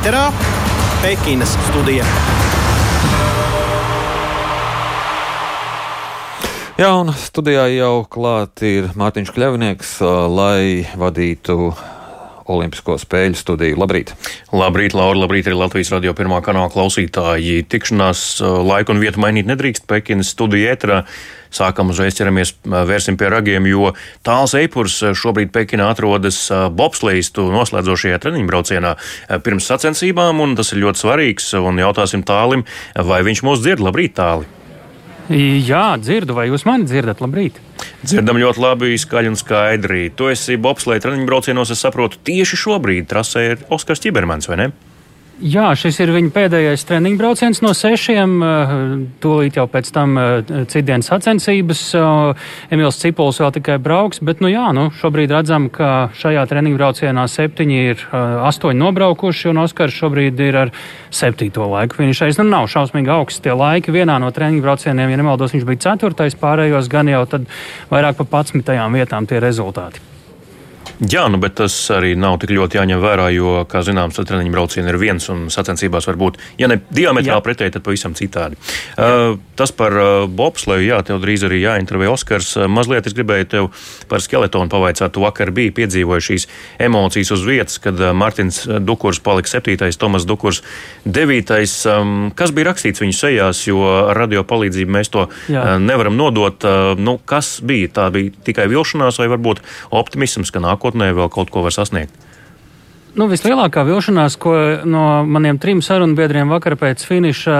ēterā Pekinas studija. Jā, un studijā jau klāt ir Mārtiņš Kļavnieks, lai vadītu Olimpisko spēļu studiju. Labrīt! Labrīt, Laura! Labrīt, arī Latvijas radio pirmā kanāla klausītāji. Tikšanās laiku un vietu mainīt nedrīkst Pekinas studiju ēterā. Sākam uzreiz ķeramies, vērsim pie ragiem, jo tāls eipurs šobrīd Pekinā atrodas bobslējistu noslēdzošajā treniņu braucienā pirms sacensībām, un tas ir ļoti svarīgs, un jautāsim tālim, vai viņš mūs dzird. Labrīt, tāli! Jā, dzirdu, vai jūs mani dzirdat? Labrīt! Dzirdam ļoti labi, skaļi un skaidri. Tu esi bobslēga treniņu braucienos, es saprotu, tieši šobrīd trasē ir Oskars Čibermans, vai ne? Jā, šis ir viņa pēdējais treniņu brauciens no sešiem. Eh, tūlīt jau pēc tam eh, citdienas sacensības. Eh, Emīls Cipols vēl tikai brauks, bet nu jā, nu, šobrīd redzam, ka šajā treniņu braucienā septiņi ir astoņi nobraukuši, un Oskars šobrīd ir ar septīto laiku finišais. Nu, nav šausmīgi augsts tie laiki. Vienā no treniņu braucieniem, ja nemaldos, viņš bija ceturtais, pārējos gan jau tad vairāk pa patsmitajām vietām tie rezultāti. Jā, nu, bet tas arī nav tik ļoti jāņem vērā, jo, kā zināms, treniņu braucieni ir viens un sacensībās var būt, ja ne diametrāli pretēji, tad pavisam citādi. Uh, tas par uh, bobsleju, jā, tev drīz arī jāintervē Oskars. Uh, mazliet es gribēju tev par skeletonu pavaicāt. Tu vakar biji piedzīvojuši šīs emocijas uz vietas, kad uh, Martins Dukurs palika septītais, Tomas Dukurs devītais. Um, kas bija rakstīts viņu sejās, jo radio palīdzību mēs to jā. uh, nevaram nodot. Uh, nu, kas bija? Tā bija tikai vilšanās vai varbūt optimisms, ka nākotnē nākotnē vēl kaut ko var sasniegt? Nu, vislielākā vilšanās, ko no maniem trim sarunbiedriem vakar pēc finiša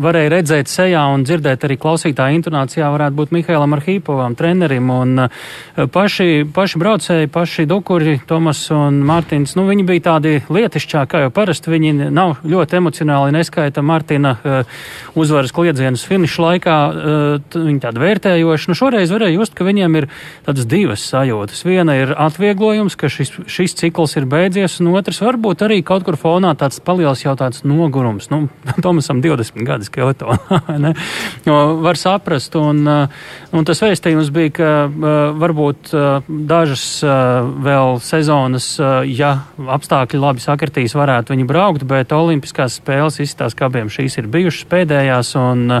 varēja redzēt sejā un dzirdēt arī klausītāju intonācijā, varētu būt Mihailam Arhīpovam, trenerim. Un eh, paši, paši braucēji, paši dukuri, Tomas un Mārtiņš, nu, viņi bija tādi lietišķāki, kā jau parasti. Viņi nav ļoti emocionāli neskaita Mārtiņa eh, uzvaras kliedzienus finiša laikā. Eh, viņi tādi vērtējoši. Nu, šoreiz varēja just, ka viņiem ir tādas divas sajūtas. Viena ir atvieglojums, ka šis, šis cikls cikls ir beidzies, un otrs varbūt arī kaut kur fonā tāds paliels jau tāds nogurums. Nu, Tomasam 20 gadi skeletonā, var saprast, un, uh, un tas vēstījums bija, ka uh, varbūt uh, dažas vēl sezonas, ja apstākļi labi sakritīs, varētu viņi braukt, bet Olimpiskās spēles izskatās, ka abiem šīs ir bijušas pēdējās, un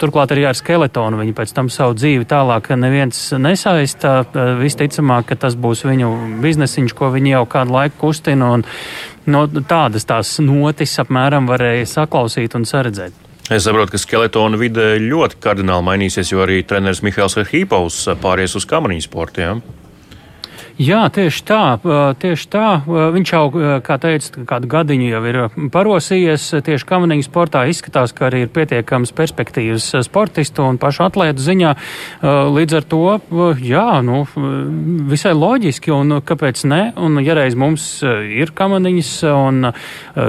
turklāt arī ar skeletonu viņi pēc tam savu dzīvi tālāk neviens nesaista. Visticamāk, ka tas būs viņu biznesiņš, ko viņi jau kādu laiku kustina. Un, no, tādas tās notis apmēram varēja saklausīt un saredzēt. Es saprotu, ka skeletona vide ļoti kardināli mainīsies, jo arī treneris Mihails Hīpaus pāries uz kamariņu sportu. Ja? Jā, tieši tā. Tieši tā. Viņš jau, kā teica, kādu gadiņu jau ir parosījies. Tieši kamaniņu sportā izskatās, ka arī ir pietiekams perspektīvas sportistu un pašu atlētu ziņā. Līdz ar to, jā, nu, visai loģiski un kāpēc ne. Un, ja reiz mums ir kamaniņas un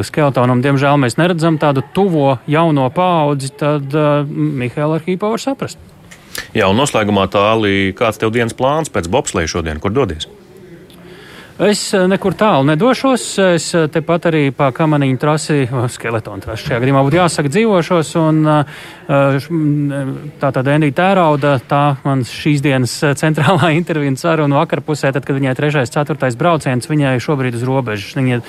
skeletonam, diemžēl mēs neredzam tādu tuvo jauno paudzi, tad Mihēla Arhīpa var saprast. Jā, un noslēgumā tālāk, kāds tev dienas plāns pēc bobslēja šodien, kur dodies? Es eh, nekur tālu nedošos. Es eh, tepat arī pa kamaniņu trasi, skeletonu trasi šajā gadījumā būtu jāsaka dzīvošos. Un, eh, tā tad Endija Tērauda, tā man šīs dienas centrālā intervija saruna vakar pusē, tad, kad viņai trešais, ceturtais brauciens, viņai šobrīd uz robežas. Viņa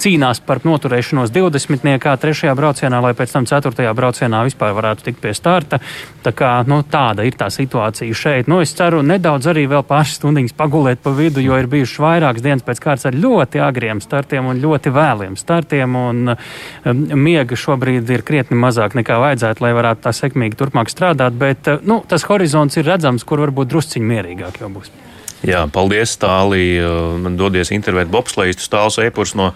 cīnās par noturēšanos 20. niekā, trešajā braucienā, lai pēc tam ceturtajā braucienā vispār varētu tikt pie starta. Tā kā, nu, tāda ir tā situācija šeit. Nu, es ceru nedaudz arī vēl pāris stundiņas pagulēt pa vidu, jo ir bijušas vairākas dienas viens pēc kārtas ar ļoti agriem startiem un ļoti vēliem startiem. Un, um, miega šobrīd ir krietni mazāk nekā vajadzētu, lai varētu tā sekmīgi turpmāk strādāt. Bet uh, nu, tas horizonts ir redzams, kur varbūt drusciņi mierīgāk jau būs. Jā, paldies, Tālī. Man dodies intervēt bobslējas stāvs ēpurs no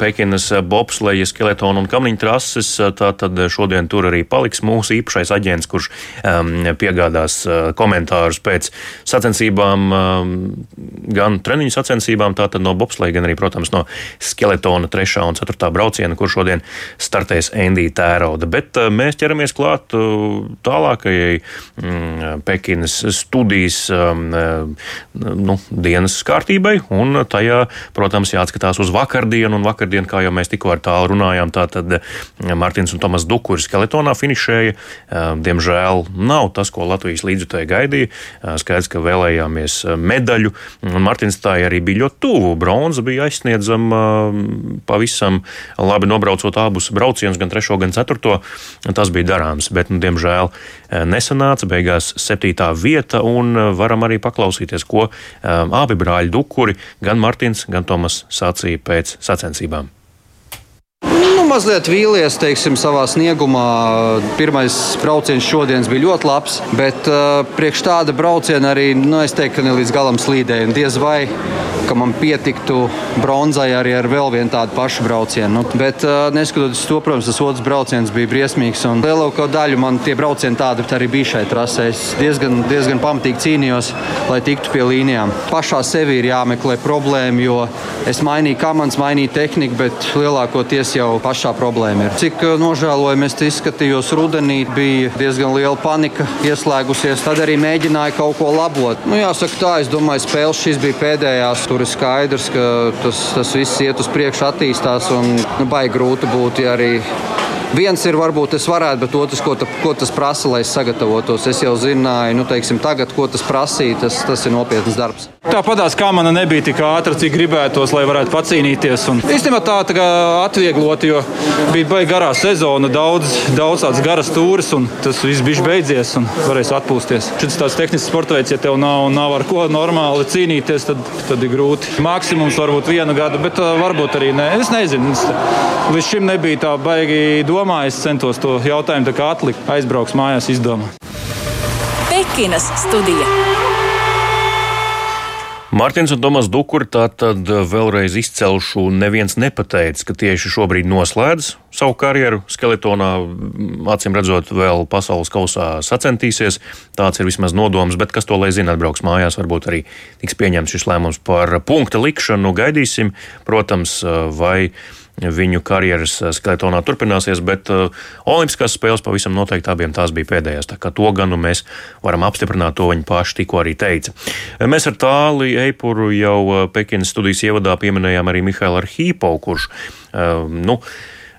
Pekinas bobslējas, skeletona un kamniņu trases. Tātad šodien tur arī paliks mūsu īpašais aģents, kurš um, piegādās komentārus pēc sacensībām, um, gan treniņu sacensībām, tātad no bobslēja, gan arī, protams, no skeletona trešā un ceturtā brauciena, kur šodien startēs Endija Tērauda. Bet uh, mēs ķeramies klāt uh, tālākajai um, Pekinas studijas. Um, nu, dienas kārtībai, un tajā, protams, jāatskatās uz vakardienu, un vakardien, kā jau mēs tikko ar tālu runājām, tā tad Mārtiņš un Tomas Dukuri skeletonā finišēja. Diemžēl nav tas, ko Latvijas līdzjutēji gaidīja. Skaidrs, ka vēlējāmies medaļu, un Mārtiņš tā arī bija ļoti tuvu. Bronza bija aizsniedzama pavisam labi nobraucot abus braucienus, gan trešo, gan ceturto. Tas bija darāms, bet, nu, diemžēl, nesanāca. Beigās septītā vieta, un varam arī paklausīties, ko abi brāļi Dukuri, gan Mārtiņš, gan Tomas sacīja pēc sacensībām mazliet vīlies teiksim, savā sniegumā. Pirmais brauciens šodienas bija ļoti labs, bet uh, priekš tāda brauciena arī nu, es teiktu, ka ne līdz galam slīdēju. Diez vai ka man pietiktu bronzai arī ar vēl vienu tādu pašu braucienu. Nu, bet uh, neskatoties to, protams, tas otrs brauciens bija briesmīgs. Lielāko daļu man tie braucieni tādi arī bija šai trasē. Es diezgan, diezgan pamatīgi cīnījos, lai tiktu pie līnijām. Pašā sevi ir jāmeklē problēma, jo es mainīju komandas, mainīju tehniku, bet lielākoties jau pašā pašā problēma ir. Cik eh, nožēlojami es izskatījos rudenī, bija diezgan liela panika ieslēgusies. Tad arī mēģināju kaut ko labot. Nu, jāsaka, tā, es domāju, spēles šīs bija pēdējās. Tur ir skaidrs, ka tas, tas viss iet uz priekšu, attīstās un nu, baigi grūti būtu ja arī Viens ir, varbūt es varētu, bet otrs, ko, ta, ko tas prasa, lai es sagatavotos. Es jau zināju, nu, teiksim, tagad, ko tas prasīja, tas, tas ir nopietns darbs. Tāpatās kā mana nebija tik ātra, cik gribētos, lai varētu pacīnīties. Un īstenībā tā, tā atvieglot, jo bija baigta garā sezona, daudz, daudz tādas garas stūres, un tas viss bija beidzies un varēs atpūsties. Šis tāds tehnisks sports veids, ja tev nav, nav ar ko normāli cīnīties, tad, tad ir grūti. Maksimums varbūt viena gada, bet uh, varbūt arī nē. Es nezinu, es, līdz šim nebija tā baigi domāju, es centos to jautājumu atlikt, aizbrauks mājās, izdomāt. Pekinas studija. Mārtiņš un Tomas Dukuri tātad vēlreiz izcelšu, neviens nepateica, ka tieši šobrīd noslēdz savu karjeru skeletonā, acīm redzot, vēl pasaules kausā sacentīsies. Tāds ir vismaz nodoms, bet kas to lai zina, atbrauks mājās, varbūt arī tiks pieņemts šis lēmums par punkta likšanu. Gaidīsim, protams, vai viņu karjeras eh, skeletonā turpināsies, bet uh, Olimpiskās spēles pavisam noteikti abiem tās bija pēdējās. Tā kā to gan nu mēs varam apstiprināt, to viņi paši tikko arī teica. Mēs ar tāli Eipuru jau eh, Pekinas studijas ievadā pieminējām arī Mihālu Arhīpovu, kurš, nu,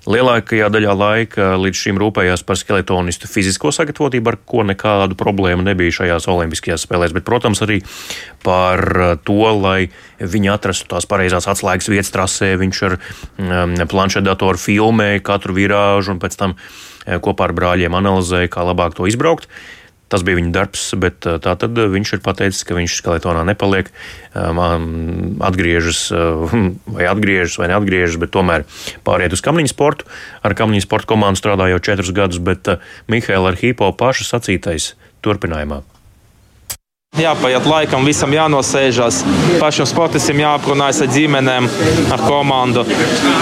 lielākajā daļā laika līdz šim rūpējās par skeletonistu fizisko sagatavotību, ar ko nekādu problēmu nebija šajās Olimpiskajās spēlēs, bet, protams, arī par eh, to, lai viņi atrastu tās pareizās atslēgas vietas trasē. Viņš ar um, planšetdatoru filmēja katru virāžu un pēc tam eh, kopā ar brāļiem analizēja, kā labāk to izbraukt. Tas bija viņa darbs, bet tā tad viņš ir pateicis, ka viņš skeletonā nepaliek, atgriežas vai atgriežas vai neatgriežas, bet tomēr pāriet uz kamniņu sportu. Ar kamniņu sporta komandu strādā jau četrus gadus, bet Mihaila Arhīpo paša sacītais turpinājumā. Jāpaiet laikam, visam jānosēžas. Pašam sportistam jāaprunājas ar ģimenēm, ar komandu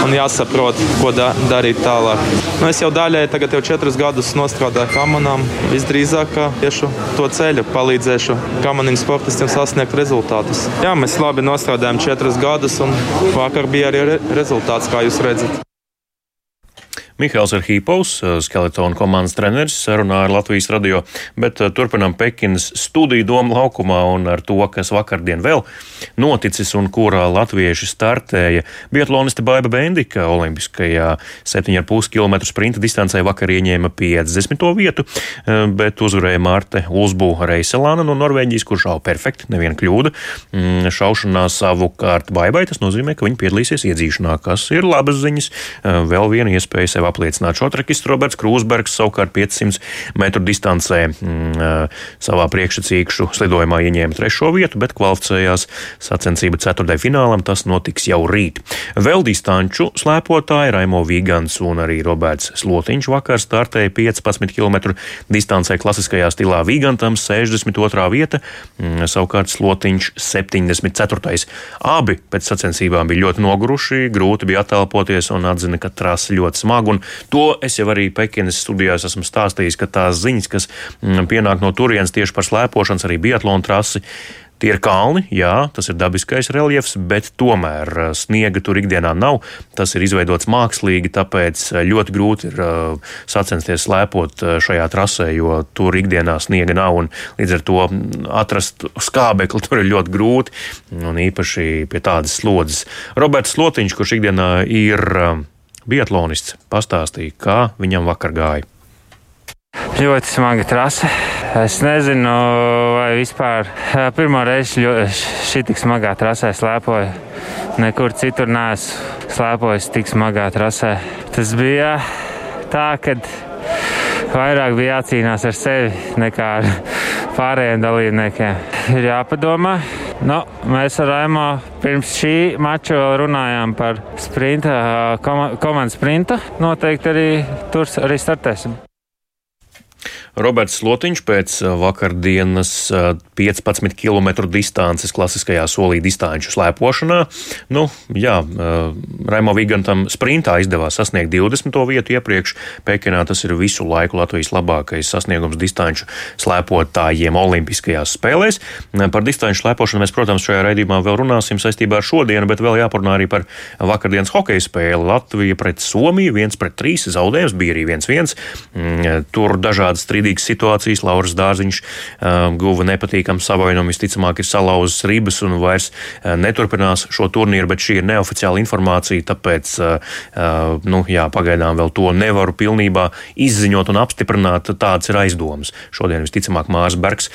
un jāsaprot, ko da darīt tālāk. Nu, es jau daļēji tagad jau četrus gadus strādāju kamanām. Visdrīzāk tieši to ceļu palīdzēšu kamanīm sportistiem sasniegt rezultātus. Jā, mēs labi nostrādājam četrus gadus un vakar bija arī re rezultāts, kā jūs redzat. Mihāls Arhīpovs, eh, skeletona komandas treneris, sarunā ar Latvijas radio, bet eh, turpinām Pekinas studiju domu laukumā un ar to, kas vakardien vēl noticis un kurā latvieši startēja. Biatloniste Baiba Bendika olimpiskajā 7,5 km sprinta distancē vakar ieņēma 50. vietu, eh, bet uzvarēja Mārte Ulsbu Reiselāna no Norvēģijas, kurš šāva perfekti, neviena kļūda. Mm, šaušanā savukārt Baibai tas nozīmē, ka viņi piedalīsies iedzīšanā, kas ir labas ziņas, vēl viena iespēja sev apliecināt. Šotrekists Roberts Krūsbergs savukārt 500 metru distancē mm, savā priekšsacīkšu slidojumā ieņēma trešo vietu, bet kvalificējās sacensību ceturtajai finālam. Tas notiks jau rīt. Vēl distanču slēpotāji Raimo Vigants un arī Roberts Slotiņš vakar startēja 15 km distancē klasiskajā stilā Vigantam 62. vieta, mm, savukārt Slotiņš 74. Abi pēc sacensībām bija ļoti noguruši, grūti bija attālpoties un atzina, ka trasa ļoti smaga Un to es jau arī Pekinas studijās esmu stāstījis, ka tās ziņas, kas mm, pienāk no turienes tieši par slēpošanas, arī biatlonu trasi, Tie ir kalni, jā, tas ir dabiskais reliefs, bet tomēr uh, sniega tur ikdienā nav. Tas ir izveidots mākslīgi, tāpēc uh, ļoti grūti ir uh, sacensties slēpot šajā trasē, jo tur ikdienā sniega nav. Līdz ar to mm, atrast skābekli tur ir ļoti grūti, un īpaši pie tādas slodzes. Roberts Slotiņš, kurš ikdienā ir biatlonists, pastāstīja, kā viņam vakar gāja. Ļoti smaga trase. Es nezinu, vai vispār pirmo reizi šī tik smagā trasē slēpoju. Nekur citur neesmu slēpojis tik smagā trasē. Tas bija tā, ka vairāk bija jācīnās ar sevi nekā ar pārējiem dalībniekiem. Ir jāpadomā. Nu, mēs ar Raimo pirms šī mača vēl runājām par sprinta, komandas sprintu. Noteikti arī tur arī startēsim. Roberts Slotiņš pēc uh, vakardienas 15 uh, km distances klasiskajā solī distanču slēpošanā. Nu, jā, uh, Raimo Vigantam sprintā izdevās sasniegt 20. vietu iepriekš. Pekinā tas ir visu laiku Latvijas labākais sasniegums distanču slēpotājiem Olimpiskajās spēlēs. Par distanču slēpošanu mēs, protams, šajā raidījumā vēl runāsim saistībā ar šodienu, bet vēl jāparunā arī par vakardienas hokeja spēli. Latvija pret Somiju, viens pret trīs zaudējums, bija arī viens viens. Mm, tur dažādas strīdības strīdīgas situācijas. Lauras Dārziņš uh, guva nepatīkamu savainojumu, visticamāk, ir salauzis ribas un vairs uh, neturpinās šo turnīru, bet šī ir neoficiāla informācija, tāpēc uh, nu, jā, pagaidām vēl to nevaru pilnībā izziņot un apstiprināt. Tāds ir aizdoms. Šodien visticamāk Mārs Bergs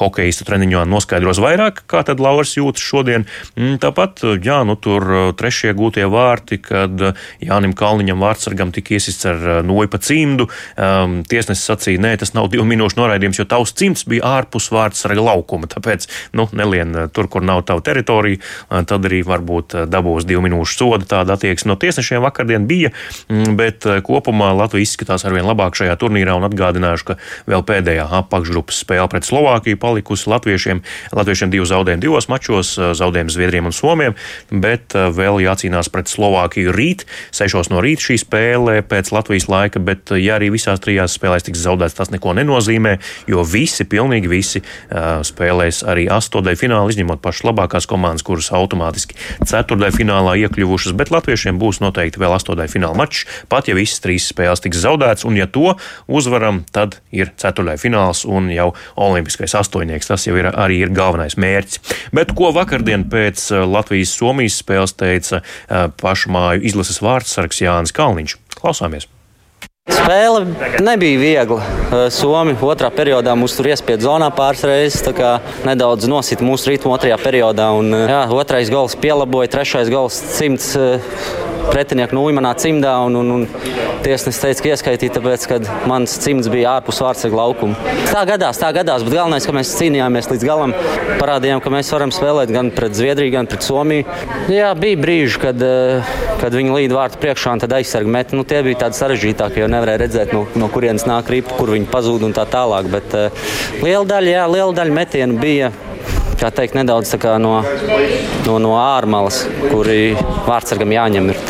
hokeista treniņā noskaidros vairāk, kā tad Lauras jūtas šodien. Mm, tāpat, jā, nu tur trešie gūtie vārti, kad Jānim Kalniņam vārdsargam tika iesists ar noju pa cimdu. Um, tiesnesis sacīja, nē, tas tas nav divu minūšu noraidījums, jo tavs cimds bija ārpus vārdsarga laukuma. Tāpēc, nu, nelien eh, tur, kur nav tava teritorija, eh, tad arī varbūt eh, dabūs divu minūšu sodu. Tāda attieksme no tiesnešiem vakardien bija, mm, bet kopumā Latvija izskatās arvien labāk šajā turnīrā un atgādināšu, ka vēl pēdējā apakšgrupas spēle pret Slovākiju palikusi latviešiem. Latviešiem divu zaudējumu divos mačos, zaudējumu Zviedriem un Somiem, bet vēl jācīnās pret Slovākiju rīt, sešos no rīta šī spēle pēc Latvijas laika, bet ja arī visās trijās spēlēs tiks zaudēts, tas neko nenozīmē, jo visi, pilnīgi visi spēlēs arī astotdaļu finālu, izņemot pašas labākās komandas, kuras automātiski ceturtdaļu finālā iekļuvušas, bet latviešiem būs noteikti vēl astotdaļu fināla mačs, pat ja visas trīs spēles tiks zaudētas, un ja to uzvaram, tad ir ceturtdaļu fināls un jau olimpiskais astoņnieks. Tas jau ir arī ir galvenais mērķis. Bet ko vakardien pēc Latvijas-Somijas spēles teica pašmāju izlases vārdsargs Jānis Kalniņš? Klausāmies! Spēle nebija viegla. Somija otrā periodā mūs tur iespieda zonā pāris reizes, nedaudz nosita mūsu ritmu otrajā periodā. Un, jā, otrais gals pielaboja, trešais gals simts pretinieku nūju manā cimdā. Un, un, un tiesnesis teica, ka ieskaitīja, tāpēc, ka mans cimds bija ārpus vārdsarga laukuma. Tā gadās, tā gadās, bet galvenais, ka mēs cīnījāmies līdz galam. Parādījām, ka mēs varam spēlēt gan pret Zviedriju, gan pret Somiju. Jā, bija brīži, kad, kad viņi līd vārtu priekšā un tad aizsarga met. Nu, tie bija tādi sarežģītākie, jo nevarēja redzēt, no, no kurienes nāk ripa, kur viņi pazūd un tā tālāk. Bet uh, liela daļa, jā, liela daļa metienu bija kā teikt, nedaudz kā no, no, no ārmalas, kuri vārdsargam jāņem. Ir.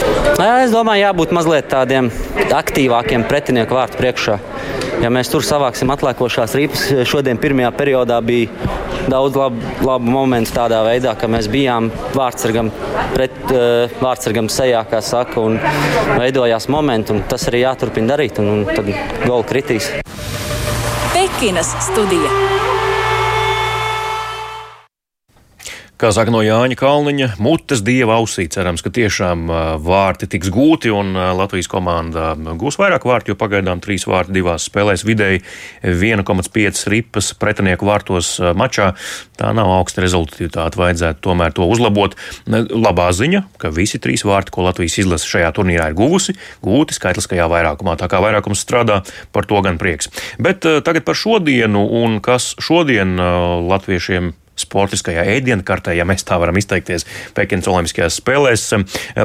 Es domāju, jābūt mazliet tādiem aktīvākiem pretinieku vārtu priekšā. Ja mēs tur savāksim atliekošās ripas, šodien pirmajā periodā bija daudz labu, labu momentu tādā veidā, ka mēs bijām vārdsargam, pret, uh, vārdsargam sejā, kā saka, un veidojās momenti, un tas arī jāturpina darīt, un, un tad goli kritīs. Pekinas studija. Kā saka no Jāņa Kalniņa, mutes dieva ausī. Cerams, ka tiešām vārti tiks gūti un Latvijas komanda gūs vairāk vārtu, jo pagaidām trīs vārti divās spēlēs vidēji 1,5 ripas pretinieku vārtos mačā. Tā nav augsta rezultātivitāte, vajadzētu tomēr to uzlabot. Labā ziņa, ka visi trīs vārti, ko Latvijas izlase šajā turnīrā ir guvusi, gūti skaitliskajā vairākumā. Tā kā vairākums strādā, par to gan prieks. Bet tagad par šodienu un kas šodien latviešiem sportiskajā ēdienkartē, ja mēs tā varam izteikties, Pekinas Olimpiskajās spēlēs.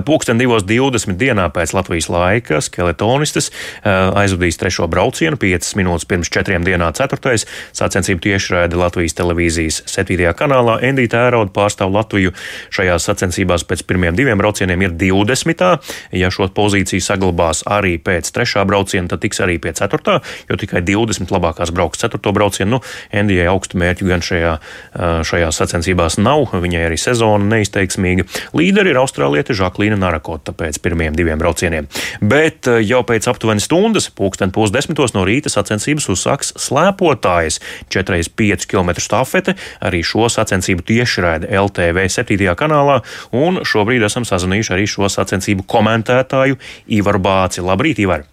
Pūksteni 2.20 dienā pēc Latvijas laika skeletonistas eh, aizvadīs trešo braucienu, 5 minūtes pirms 4 dienā 4. sacensību tiešraidi Latvijas televīzijas 7. kanālā. Endīta Ērauda pārstāv Latviju šajās sacensībās pēc pirmiem diviem braucieniem ir 20. Ja šo pozīciju saglabās arī pēc trešā brauciena, tad tiks arī pie 4. jo tikai 20 labākās brauks 4. braucienu. Nu, Endijai augstu mērķu gan šajā, šajās sacensībās nav. Viņai arī sezona neizteiksmīga. Līderi ir austrāliete Žaklīna Narakota pēc pirmiem diviem braucieniem. Bet jau pēc aptuveni stundas, pulksten pusdesmitos no rīta sacensības uzsāks slēpotājs 4,5 km stafete. Arī šo sacensību tiešraide LTV 7. kanālā, un šobrīd esam sazvanījuši arī šo sacensību komentētāju Ivaru Bāci. Labrīt, Ivar!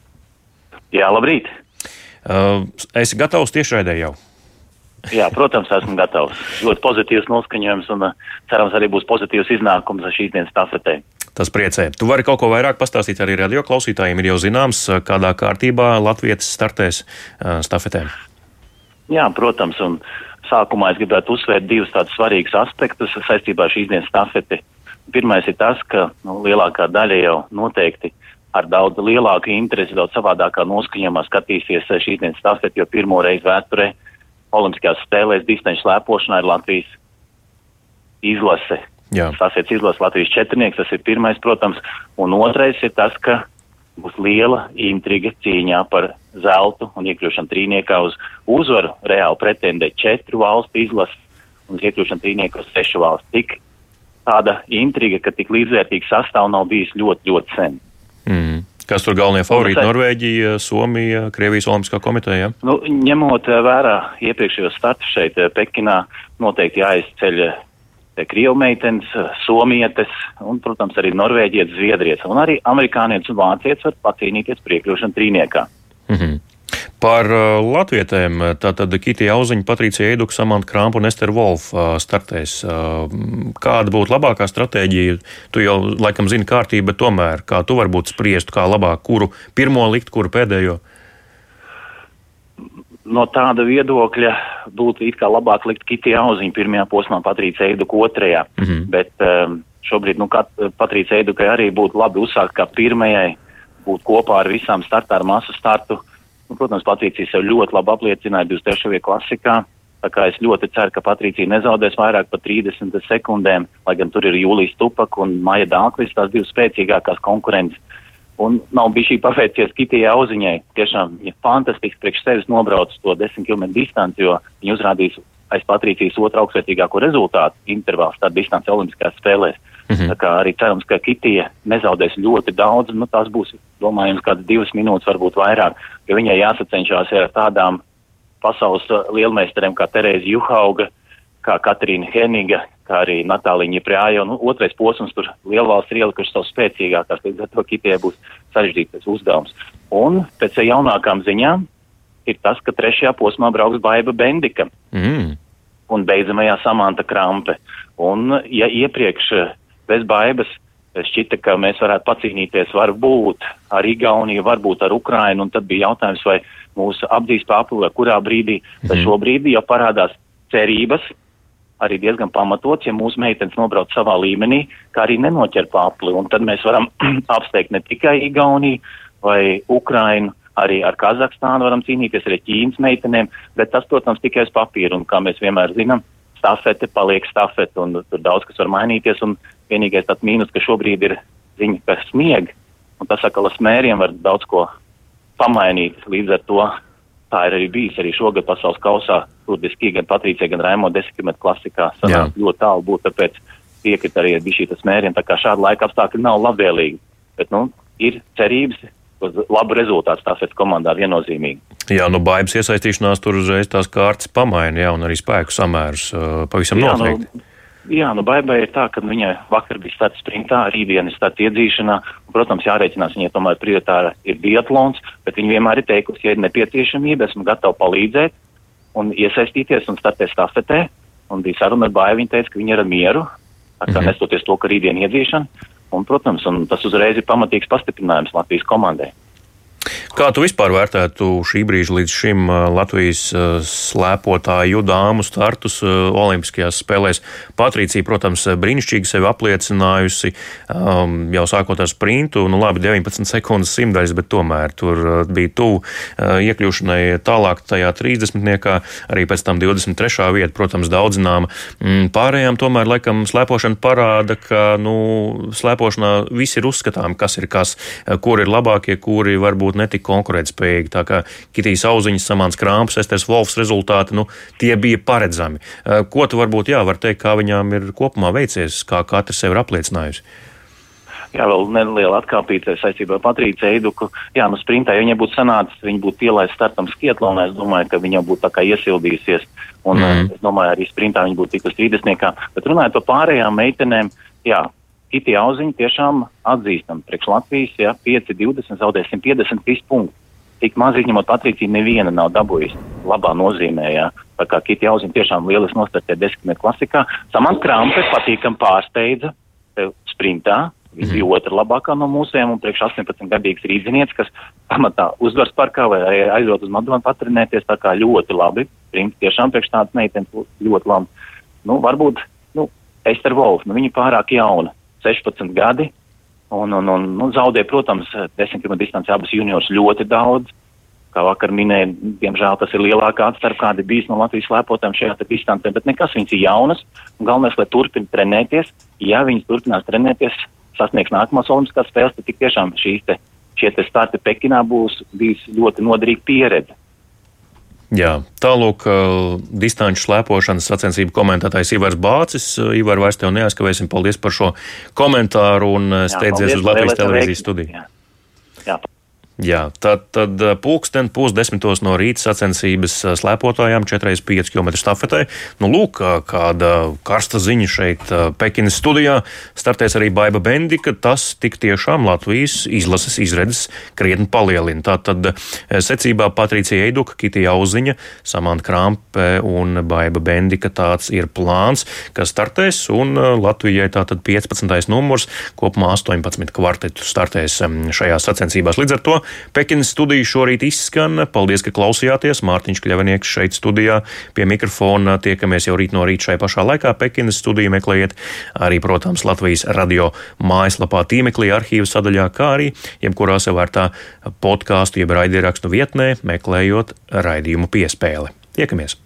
Jā, labrīt! Uh, esi gatavs tiešraidē jau? Jā, protams, esmu gatavs. Ļoti pozitīvs noskaņojums un uh, cerams arī būs pozitīvs iznākums ar šīs dienas stafetē. Tas priecē. Tu vari kaut ko vairāk pastāstīt arī radio klausītājiem. Ir jau zināms, uh, kādā kārtībā Latvijas startēs uh, stafetē. Jā, protams, un sākumā es gribētu uzsvērt divus tādus svarīgus aspektus saistībā ar šīs dienas stafeti. Pirmais ir tas, ka nu, lielākā daļa jau noteikti ar daudz lielāku interesi, daudz savādākā noskaņojumā skatīsies šīs dienas stafeti, jo pirmo reizi vēsturē Olimpiskajās spēlēs distanču slēpošanā ir Latvijas izlase. Stafets izlase Latvijas četrnieks, tas ir pirmais, protams, un otrais ir tas, ka būs liela intriga cīņā par zeltu un iekļūšanu trīniekā uz uzvaru. Reāli pretendē četru valstu izlasi un iekļūšanu trīniekā uz sešu valstu. Tik tāda intriga, ka tik līdzvērtīga sastāv nav bijis ļoti, ļoti sen. Mm. Kas tur galvenie favorīti? Norvēģija, Somija, Krievijas Olimpiskā komiteja? Nu, ņemot vērā iepriekšējos startus šeit, Pekinā, noteikti jāizceļ Krievu meitenes, Somietes un, protams, arī Norvēģietis, Zviedrietis un arī amerikānietis un vācietis var pacīnīties priekļūšanu trīniekā. Mm -hmm. Par uh, latvietēm tātad Kitija Auziņa, Patricija Eiduka, Samanta Krampa un Ester Wolf uh, startēs. Uh, kāda būtu labākā stratēģija? Tu jau laikam zini kārtību, bet tomēr kā tu varbūt spriestu, kā labāk, kuru pirmo likt, kuru pēdējo? No tāda viedokļa būtu it kā labāk likt Kitija Auziņa pirmajā posmā, Patricija Eiduka otrajā. Mm -hmm. Bet um, šobrīd, nu, Patricija Eidukai arī būtu labi uzsākt kā pirmajai, būt kopā ar visām startā ar masu startu Nu, protams, Patricija sev ļoti labi apliecināja 23. klasikā. Tā kā es ļoti ceru, ka Patricija nezaudēs vairāk par 30 sekundēm, lai gan tur ir Jūlijas Tupak un Maija Dāklis, tās divas spēcīgākās konkurences. Un nav bijis šī paveicies Kitijai Auziņai. Tiešām viņa fantastiski priekš sevis nobrauc to 10 km distanci, jo viņa uzrādīs aiz Patricijas otru augstvērtīgāko rezultātu intervālu starp distanci Olimpiskās spēlēs. Mm -hmm. Tā kā arī cerams, ka Kitija nezaudēs ļoti daudz, nu tās būs, domājams, kādas divas minūtes, varbūt vairāk, jo viņai jāsacenšās ar tādām pasaules lielmeistariem kā Terēza Juhauga, kā Katrīna Heniga, kā arī Natālija Ņeprāja, un nu, otrais posms tur lielvalsts ir ielikuši savu spēcīgākās, līdz ar to Kitijai būs sarežģītais uzdevums. Un pēc jaunākām ziņām ir tas, ka trešajā posmā brauks Baiba Bendika. Mm. Un beidzamajā Samanta Krampe. Un, ja iepriekš bez baibas šķita, ka mēs varētu pacīnīties varbūt ar Igauniju, varbūt ar Ukrainu, un tad bija jautājums, vai mūs apdzīs papilē, kurā brīdī, bet mm. šobrīd jau parādās cerības, arī diezgan pamatots, ja mūsu meitenes nobrauc savā līmenī, kā arī nenoķer papli, un tad mēs varam apsteigt ne tikai Igauniju vai Ukrainu, arī ar Kazahstānu varam cīnīties, arī Ķīnas meitenēm, bet tas, protams, tikai uz papīra, un kā mēs vienmēr zinām, stafete paliek stafete, un tur daudz kas var mainīties, un vienīgais tāds mīnus, ka šobrīd ir ziņa, ka snieg, un tas atkal ar smēriem var daudz ko pamainīt. Līdz ar to tā ir arī bijis arī šogad pasaules kausā, tur diski gan Patricija, gan Raimo desmitmetu klasikā sanāk ļoti tālu būt, tāpēc piekrīt arī ar bišķīta smēriem, tā kā šāda laika apstākļi nav labvēlīgi. Bet, nu, ir cerības, labu rezultātu stāsies komandā viennozīmīgi. Jā, nu baigas iesaistīšanās tur uzreiz tās kārtas pamaina, jā, un arī spēku samērus pavisam jā, noteikti. Nu, Jā, nu baigai ir tā, ka viņai vakar bija starts sprintā, rītdien ir starts iedzīšanā. Protams, jārēķinās, viņai tomēr prioritāra ir biatlons, bet viņa vienmēr ir teikusi, ja ir nepieciešamība, esmu gatava palīdzēt un iesaistīties un startēt stafetē. Un bija saruna ar baigu, viņa teica, ka viņa ir ar mieru, tā kā mm -hmm. nestoties to, ka rītdien iedzīšana. Un, protams, un tas uzreiz ir pamatīgs pastiprinājums Latvijas komandai. Kā tu vispār vērtētu šī brīža līdz šim Latvijas slēpotāju dāmu startus Olimpiskajās spēlēs? Patricija, protams, brīnišķīgi sevi apliecinājusi jau sākot ar sprintu, nu labi, 19 sekundes simtdaļas, bet tomēr tur bija tuvu iekļūšanai tālāk tajā 30. arī pēc tam 23. vieta, protams, daudzināma. Mm, pārējām tomēr, laikam, slēpošana parāda, ka, nu, slēpošanā viss ir uzskatām, kas ir kas, kur ir labākie, kuri varbūt netik tik konkurētspējīgi. Tā kā Kitijas auziņas, Samants Krāms, Esters Volfs rezultāti, nu, tie bija paredzami. Ko tu varbūt, jā, var teikt, kā viņām ir kopumā veicies, kā katra sev ir apliecinājusi? Jā, vēl neliela atkāpīte saistībā ar Patrīcu Eiduku. Jā, nu sprintā, ja viņa būtu sanācis, viņa būtu ielaist startam skietlonā, es domāju, ka viņa būtu tā kā iesildījusies. Un mm. es domāju, arī sprintā viņa būtu tikus 30. Bet runājot par pārējām meitenēm, jā, Kitija auziņa tiešām atzīstam. Priekš Latvijas, jā, 5-20 zaudē 153 punktus. Tik maz izņemot Patrīciju, neviena nav dabūjusi labā nozīmē, jā. Tā kā Kitija auziņa tiešām lieliski nostartē desmitmetru klasikā. Samants Krampe patīkam pārsteidza sprintā, Viņa bija otra labākā no mūsiem, un priekš 18 gadīgs rīznieks, kas pamatā uzvaras parkā vai aizjūt uz Madonu patrenēties, tā kā ļoti labi. Princis tiešām priekš tādas meitenes ļoti labi. Nu, varbūt, nu, Ester Wolf, nu, viņa pārāk jauna, 16 gadi, un, un, un nu, zaudē, protams, 10 km distanci abas juniors ļoti daudz. Kā vakar minēja, diemžēl tas ir lielākā atstarp, kāda bijis no Latvijas slēpotājiem šajā distancē, bet nekas viņas ir jaunas, un galvenais, lai turpina trenēties. Ja viņas turpinās trenēties, sasniegs nākamās Olimpiskās spēles, tad tik tiešām šīs te, šie te starti Pekinā būs bijis ļoti noderīga pieredze. Jā, tālāk, distanču slēpošanas sacensību komentētājs Ivars Bācis. Ivar, vairs tev neaizskavēsim. Paldies par šo komentāru un steidzies uz Latvijas televīzijas studiju. Jā. Jā. Jā, tad, tad eh, pulksten pusdesmitos no rīta sacensības eh, slēpotājām 4,5 km stafetē. Nu, lūk, kāda karsta ziņa šeit eh, Pekinas studijā. Startēs arī Baiba Bendika. Tas tik tiešām Latvijas izlases izredzes krietni palielina. Tātad secībā Patricija Eiduka, Kitija Auziņa, Samanta Krampe un Baiba Bendika tāds ir plāns, kas startēs. Un Latvijai tātad 15. numurs, kopumā 18 kvartetu startēs šajās sacensībās. Līdz ar to Pekinas studija šorīt izskan. Paldies, ka klausījāties. Mārtiņš Kļavinieks šeit studijā pie mikrofona. Tiekamies jau rīt no rīta šai pašā laikā. Pekinas studiju meklējiet arī, protams, Latvijas radio mājaslapā tīmeklī arhīvu sadaļā, kā arī jebkurā savērtā podkāstu jeb raidierakstu vietnē, meklējot raidījumu piespēli. Tiekamies!